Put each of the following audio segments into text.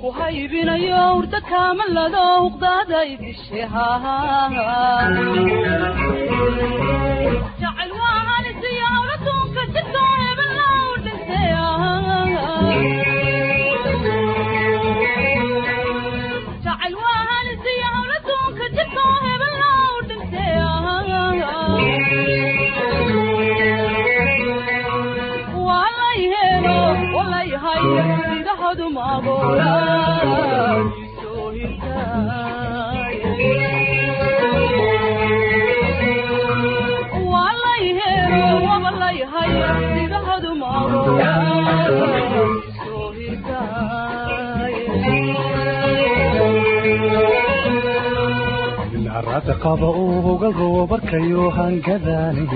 ku haybinayo hurda kaamalado huqdaada idishe jacayl hirtaayarada qaba uga goobarkayo hangadaani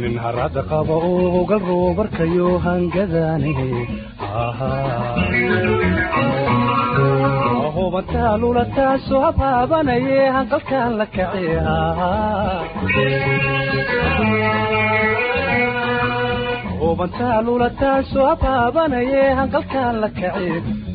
nin harada qaba uga goobarkayo hangadaani hubantaa taasoo habaabanaye hanqalkaan la kace hubantaa lula taasoo habaabanaye hanqalkaan la kace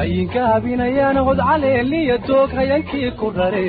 rareen hayinkaabinayaan hod caleeliya doog hayankii ku sida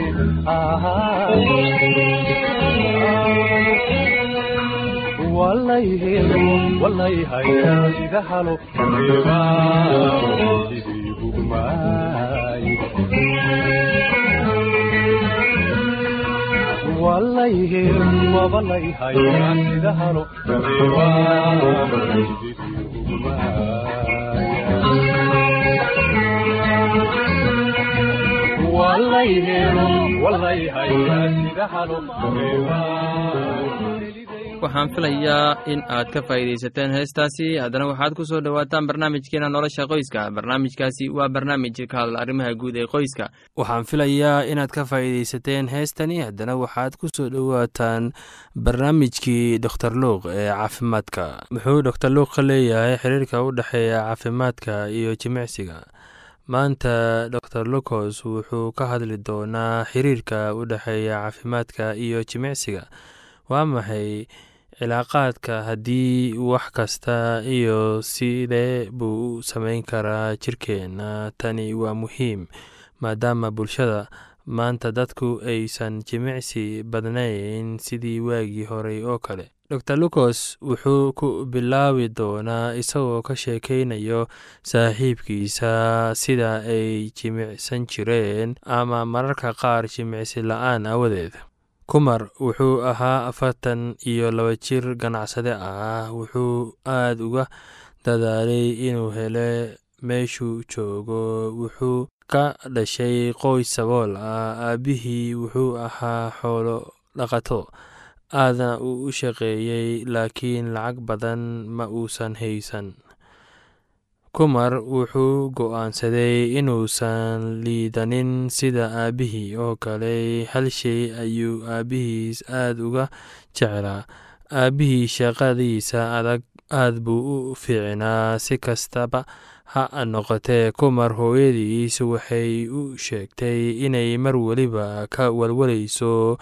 waxaan filayaa in aad ka faa'iidaysateen heestaasi. Haddana waxaad ku soo dhowaataan barnaamijkeena nolosha qoyska. Barnaamijkaasi waa barnaamij ka hadla arrimaha guud ee qoyska. Waxaan filayaa inaad ka faa'iidaysateen heestani. Haddana waxaad ku soo dhowaataan barnaamijkii doktor luuq ee caafimaadka. Muxuu doktor luuq ka leeyahay xiriirka u dhexeeya caafimaadka iyo jimicsiga maanta dor lucos wuxuu ka hadli doonaa xiriirka u dhexeeya caafimaadka iyo jimicsiga. Waa maxay cilaaqaadka haddii wax kasta iyo sidee buu u samayn karaa jirkeenna? Tani waa muhiim maadaama bulshada maanta dadku aysan jimicsi badnayn sidii waagii horey oo kale. Dor lucos wuxuu ku bilaabi doonaa isagoo ka sheekaynayo saaxiibkiisa sida ay jimicsan jireen ama mararka qaar jimicsi la'aan awadeed. Kumar wuxuu ahaa afartan iyo laba jir ganacsade ah wuxuu aada uga dadaalay inuu hele meeshuu joogo wuxuu ka dhashay qoys sabool. Ah aabbihii wuxuu ahaa xoolo dhaqato aadna uu u shaqeeyey laakiin lacag badan ma uusan haysan. Kumar wuxuu go'aansaday inuusan liidanin sida aabbihii oo kale hal shay ayuu aabbihiis aada uga jeclaa. Aabbihii shaqadiisa adag aad buu u fiicnaa si kastaba ha noqotee kumar hooyadiis waxay u sheegtay inay mar weliba ka walwalayso.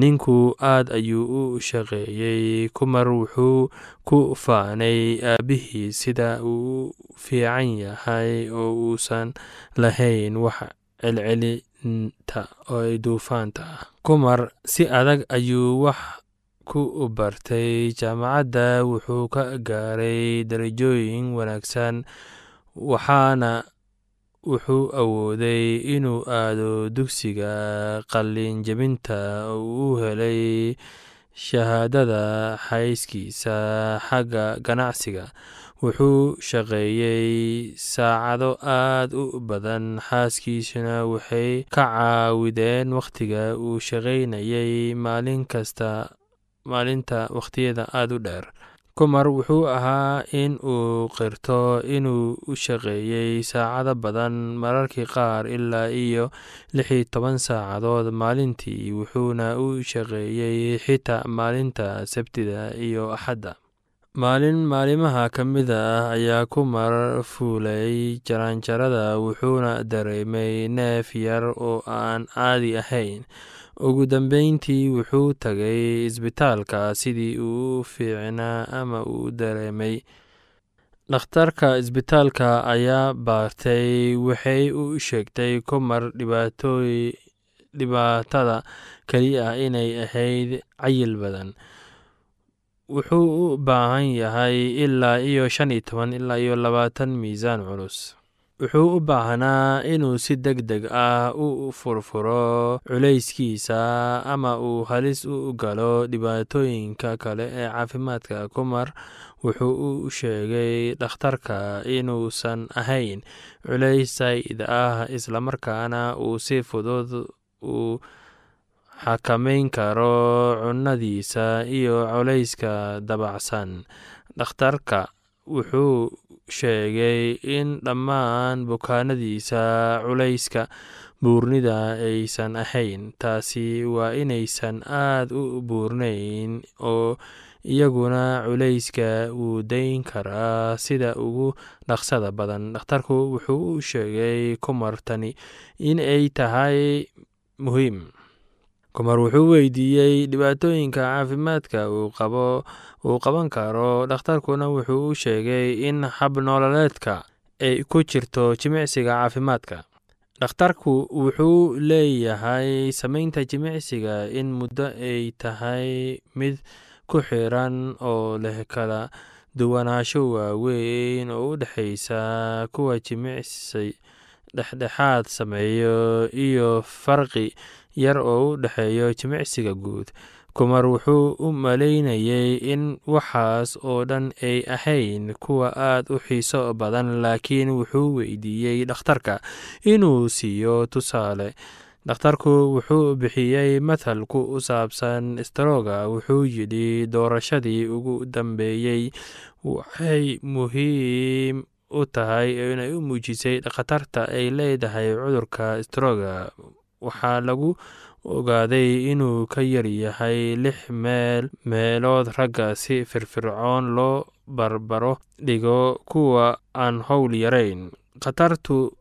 Ninku aad ayuu u shaqeeyey. Kumar wuxuu ku faanay aabbihii sida uu fiican yahay oo uusan lahayn wax celcelinta oo duufaanta. Kumar si adag ayuu wax ku bartay. Jaamacadda wuxuu ka gaaray darajooyin wanaagsan waxaana wuxuu awooday inuu aado dugsiga qalin jebinta oo u helay shahaadada xayskiisa xagga ganacsiga. Wuxuu shaqeeyey saacado aad u badan. Xaaskiisuna waxay ka caawideen wakhtiga uu shaqaynayay maalin kasta maalinta wakhtiyada aada u dheer kumar wuxuu ahaa in uu qirto inuu u shaqeeyey saacado badan mararkii qaar ilaa iyo lix iyo toban saacadood maalintii wuxuuna u shaqeeyey xitaa maalinta sabtida iyo axadda. Maalin maalimaha ka mida ah ayaa kumar fuulay jaraanjarada wuxuuna dareemay neef yar oo aan caadi ahayn ugu dambeyntii wuxuu tagay isbitaalka sidii uu fiicnaa ama uu dareemay. Dhakhtarka isbitaalka ayaa baartay waxay u sheegtay kumar dhibaatada keliya inay ahayd cayil badan. Wuxuu u baahan yahay ilaa iyo shan iyo toban ilaa iyo labaatan miisaan culus wuxuu u baahnaa inuu si deg deg ah u furfuro culayskiisa ama uu halis u galo dhibaatooyinka kale ee caafimaadka. Kumar wuxuu u sheegay dhakhtarka inuusan ahayn culays saa'id ah islamarkaana uu si fudud u xakamayn karo cunnadiisa iyo culayska dabacsan. Dhakhtarka wuxuu sheegay in dhammaan bukaanadiisa culayska buurnida aysan ahayn. Taasi waa inaysan aad u buurnayn oo iyaguna culayska wuu dayn karaa sida ugu dhaqsada badan. Dhakhtarku wuxuu u sheegay kumartani in ay tahay muhiim kumar wuxuu weydiiyey dhibaatooyinka caafimaadka uu qaban karo. Dhakhtarkuna wuxuu u sheegay in hab nololeedka ay ku jirto jimicsiga caafimaadka. Dhakhtarku wuxuu leeyahay samaynta jimicsiga in muddo ay tahay mid ku xiran oo leh kala duwanaansho waaweyn. Oo u dhexaysa kuwa jimicsi dhexdhexaad sameeyo iyo farqi yar oo u dhexeeyo jimicsiga guud. Kumar wuxuu u malaynayay in waxaas oo dhan ay ahayn kuwa aad u xiiso badan laakiin wuxuu weydiiyey dhakhtarka inuu siiyo tusaale. Dhakhtarku wuxuu bixiyey mathal ku saabsan staroga wuxuu yidhi doorashadii ugu dambeeyey waxay muhiim u tahay inay u muujisay khatarta ay leedahay cudurka staroga waxaa lagu ogaaday inuu ka yar yahay lix meel meelood ragga si firfircoon loo barbaro dhigo kuwa aan howl yarayn. Khatartu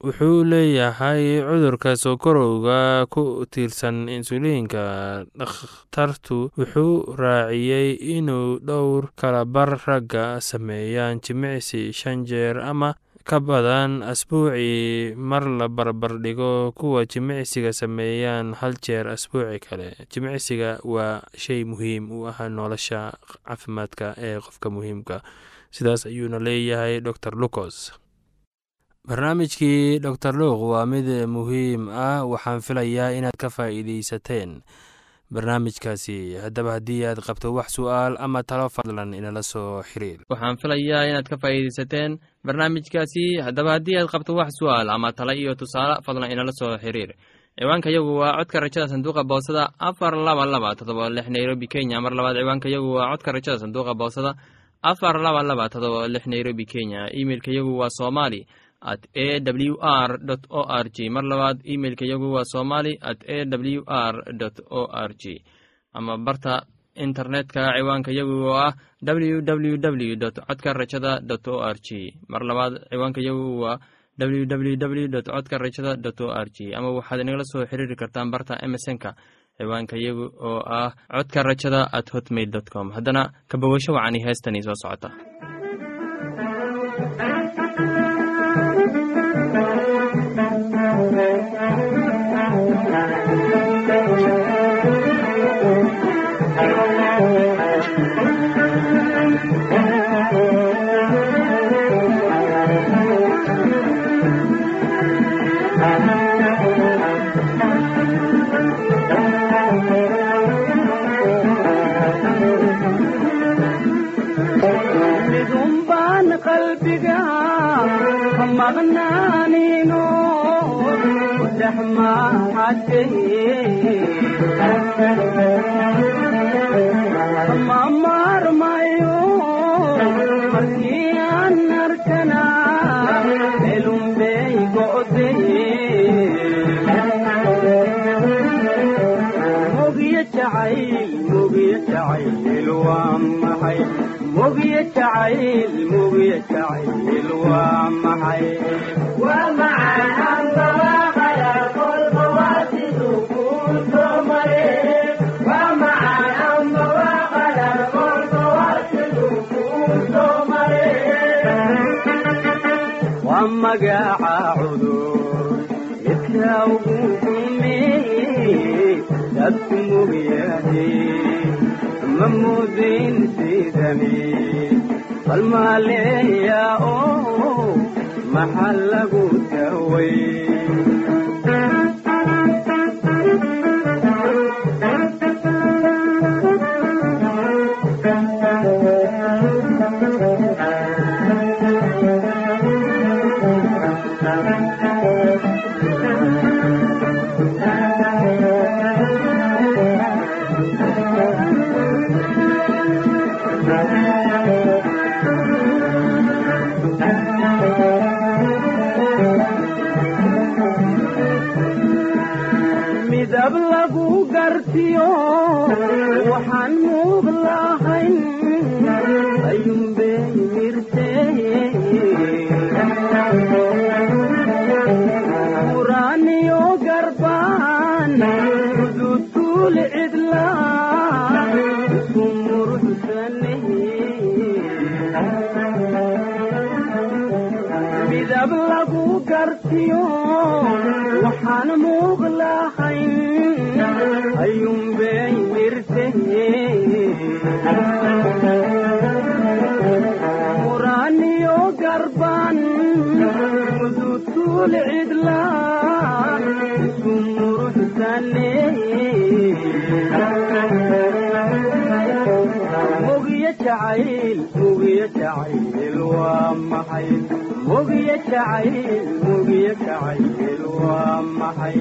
wuxuu leeyahay cudurka sokorowga ku tiirsan insuliinka. Dhakhtartu wuxuu raaciyey inuu dhowr kalabar ragga sameeyaan jimicsi shan jeer ama ka badan asbuucii mar la barbar dhigo kuwa jimicsiga sameeyaan hal jeer asbuuci kale. Jimicsiga waa shay muhiim u ah nolosha caafimaadka ee qofka muhiimka. Sidaas ayuuna leeyahay dor lucos barnaamijkii dor luuq waa mid muhiim ah waxaan filayaa inaad ka faa'iideysateen barnaamijkaasi. Haddaba haddii aad qabto wax su'aal ama talo fadlan inala soo xiriir. Waxaan filayaa inaad ka faa'iideysateen barnaamijkaasi. Haddaba haddii aad qabto wax su'aal ama talo iyo tusaale fadlan inala soo xiriir. Ciwaanka yagu waa codka rajada sanduuqa boosada afar laba laba todoba lix nairobi kenya. Mar labaad ciwaanka yagu waa codka rajada sanduuqa boosada afar laba laba todoba lix nairobi kenya. Imeilka yagu waa somali at a w r o r g mar labaad imeilka yagu waa somali at a w r o r g ama barta internetka ciwaanka yagu oo ah w w w codka rajada o r g mar labaad ciwaanka yagu waa w w w codka rajada o r g ama waxaad inagala soo xiriiri kartaan barta emesonka ciwaanka yagu oo ah codka rajada at hotmail dot com. Haddana kabawasho wacani heestani soo socota ma magaca cudur midka ugu xumeeyey dadku mugyahay ma mudin sidani bal maaleeya oo maxaa lagu daway midab lagu gartiyo waxaan muuq lahayn ayuunbay mirtee mugiyo jacayl mugiyo jacayl waa maxay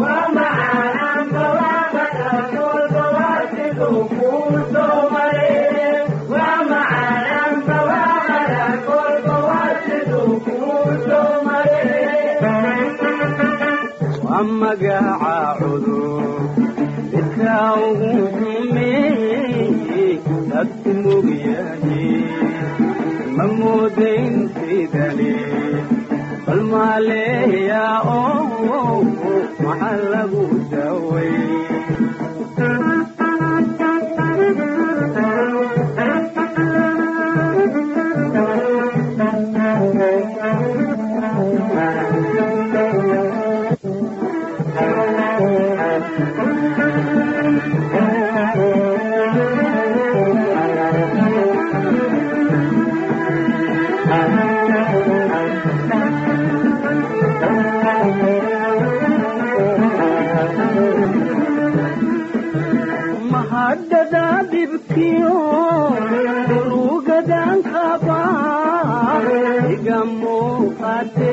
waa macaan barwaaqada kolba waa siduu kuu soo maray waa macaan barwaaqada kolba waa siduu kuu soo maray waa magaca cudur midka ugu maaleeya oo maxaa lagu daway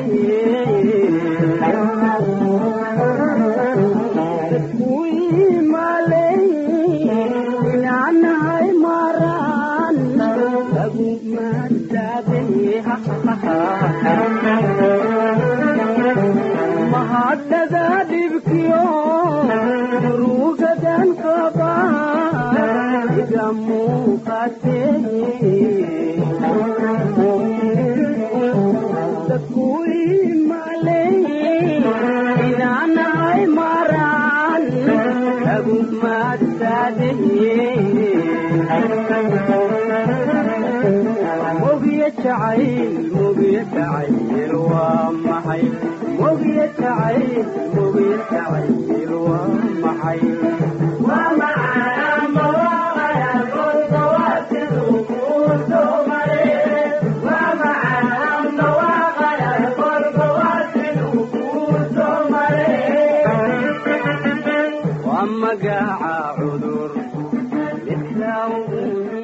muuqate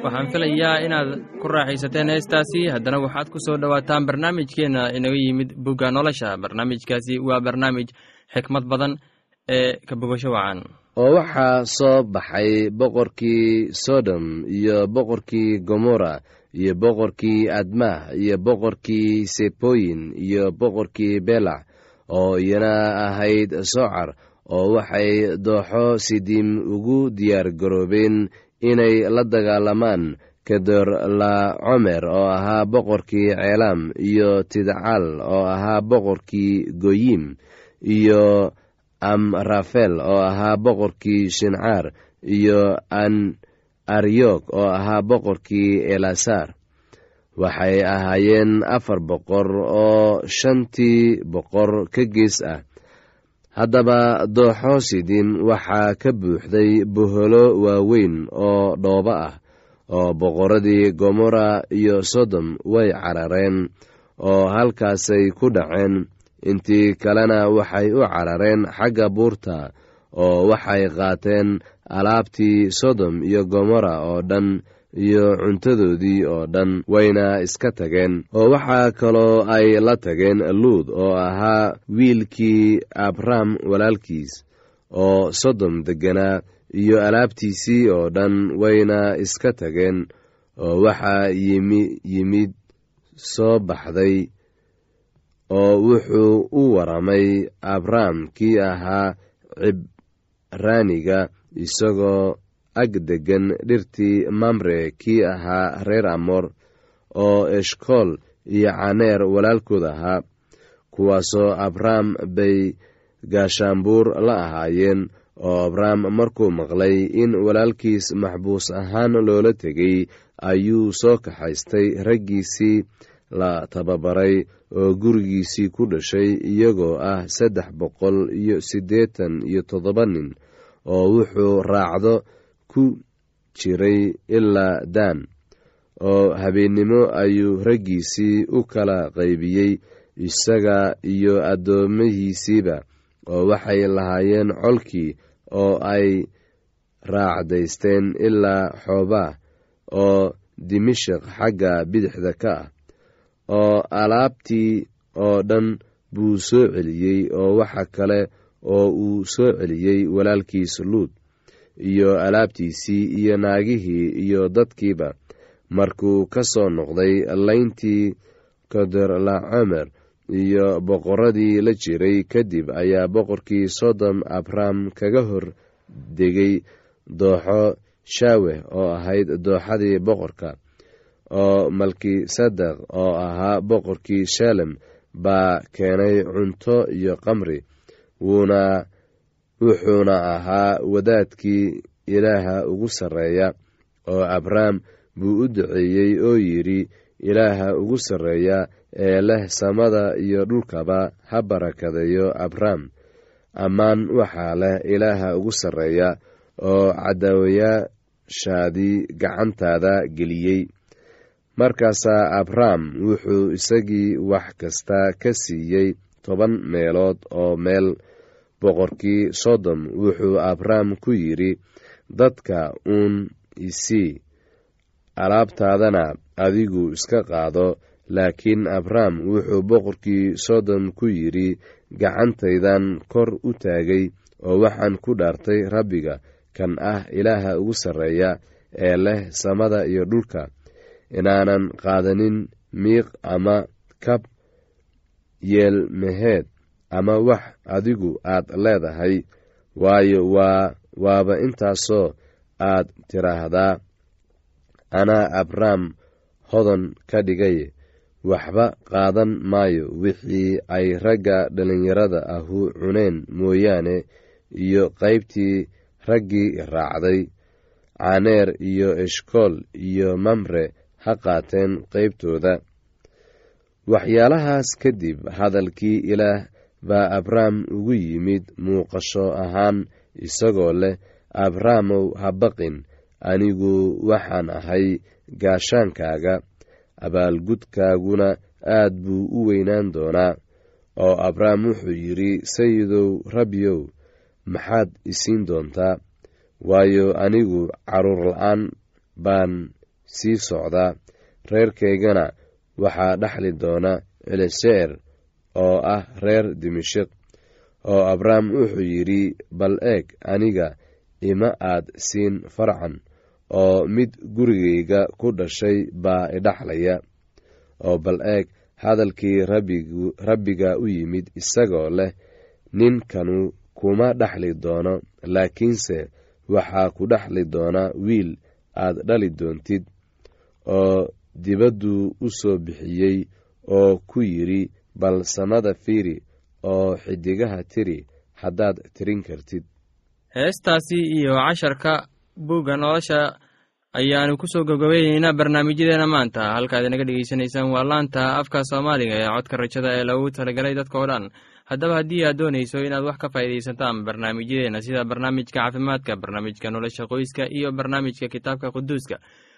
waxaan filayaa inaad ku raaxaysateen heestaasi. Haddana waxaad ku soo dhowaataan barnaamijkeenna inaga yimid bugga nolosha. Barnaamijkaasi waa barnaamij xikmad badan ee ka bogasho wacan. Oo waxaa soo baxay boqorkii sodom iyo boqorkii gomorra iyo boqorkii admah iyo boqorkii seboyin iyo boqorkii belac oo iyana ahayd socar oo waxay dooxo sidiim ugu diyaar garoobeen inay la dagaalamaan kedor la comer oo ahaa boqorkii ceelaam iyo tidcal oo ahaa boqorkii goyim iyo amrafel oo ahaa boqorkii shincaar iyo an aryog oo ahaa boqorkii elasaar waxay ahaayeen afar boqor oo shantii boqor ka gees ah. Haddaba dooxo sidim waxaa ka buuxday boholo waaweyn oo dhoobo ah oo boqorradii gomorra iyo sodom way carareen oo halkaasay ku dhaceen intii kalena waxay u carareen xagga buurta oo waxay qaateen alaabtii sodom iyo gomorra oo dhan iyo cuntadoodii oo dhan wayna iska tageen. Oo waxaa kaloo ay la tageen luud oo ahaa wiilkii abram walaalkiis oo sodom degganaa iyo alaabtiisii oo dhan wayna iska tageen. Oo waxaa yimi yimid soo baxday oo wuxuu u waramay abram kii ahaa raaniga isagoo ag degan dhirtii mamre kii ahaa reer amor oo eshkool iyo caneer walaalkood ahaa kuwaasoo abrahm bay gaashaanbuur la ahaayeen oo abrahm markuu maqlay in walaalkiis maxbuus ahaan loola tegay ayuu soo kaxaystay raggiisii la tababaray oo gurigiisii ku dhashay iyagoo ah saddex boqol iyo siddeetan iyo toddoba nin oo wuxuu raacdo ku jiray ilaa daan oo habeennimo ayuu raggiisii u kala qaybiyey isaga iyo addoomihiisiiba oo waxay lahaayeen colkii oo ay raacdaysteen ilaa xoobaa oo dimashik xagga bidixda ka ah oo alaabtii oo dhan buu soo celiyey oo waxa kale oo uu soo celiyey walaalkiis luud iyo alaabtiisii iyo naagihii iyo dadkiiba. Markuu ka soo noqday layntii koderlacomer iyo boqoradii la jiray kadib ayaa boqorkii sodom abram kaga hor degay dooxo shaaweh oo ahayd dooxadii boqorka oo malkisadeq oo ahaa boqorkii shalem baa keenay cunto iyo qamri wuuna wuxuuna ahaa wadaadkii ilaaha ugu sarreeya oo abrahm buu u duceeyey oo yidhi ilaaha ugu sarreeya ee leh samada iyo dhulkaba ha barakadeeyo abram ammaan waxaa leh ilaaha ugu sarreeya oo cadaawayaashaadii gacantaada geliyey markaasaa abram wuxuu isagii wax kasta ka siiyey toban meelood oo meel boqorkii sodom. Wuxuu abram ku yidhi dadka uun isii alaabtaadana adigu iska qaado. Laakiin abram wuxuu boqorkii sodom ku yidhi gacantaydan kor u taagay oo waxaan ku dhaartay rabbiga kan ah ilaaha ugu sarreeya ee leh samada iyo dhulka inaanan qaadanin miiq ama kab yeelmeheed ama wax adigu aad leedahay. Waayo waa waaba intaasoo aad tiraahdaa anaa abram hodan ka dhigay waxba qaadan maayo. Wixii ay ragga dhallinyarada ahu cuneen mooyaane iyo qaybtii raggii raacday caneer iyo eshkool iyo mamre ha qaateen qaybtooda waxyaalahaas kadib hadalkii ilaah baa abram ugu yimid muuqasho ahaan isagoo leh abramow ha baqin anigu waxaan ahay gaashaankaaga. Abaalgudkaaguna aad buu u weynaan doonaa. Oo abram wuxuu yidhi sayidow rabbiyow maxaad isiin doontaa? Waayo anigu carruur la'aan baan sii socdaa reerkaygana waxaa dhexli doona celeseer oo ah reer dimashik oo abram wuxuu yidhi bal eeg aniga ima aad siin farcan oo mid gurigayga ku dhashay baa idhaxlaya oo bal eeg hadalkii rabbiga u yimid isagoo leh ninkanu kuma dhexli doono laakiinse waxaa ku dhexli doona wiil aad dhali doontid oo dibadduu u soo bixiyey oo ku yidhi bal samada fiiri oo xidigaha tiri haddaad tirin kartid. Heestaasi iyo casharka buugga nolosha ayaanu ku soo gabgabayneynaa barnaamijyadeena maanta. Halkaad inaga dhegeysanaysaan waa laanta afka soomaaliga ee codka rajada ee lagu talagalay dadka oo dhan. Haddaba haddii aad doonayso inaad wax ka faa'iidaysataan barnaamijyadeena sida barnaamijka caafimaadka barnaamijka nolosha qoyska iyo barnaamijka kitaabka quduuska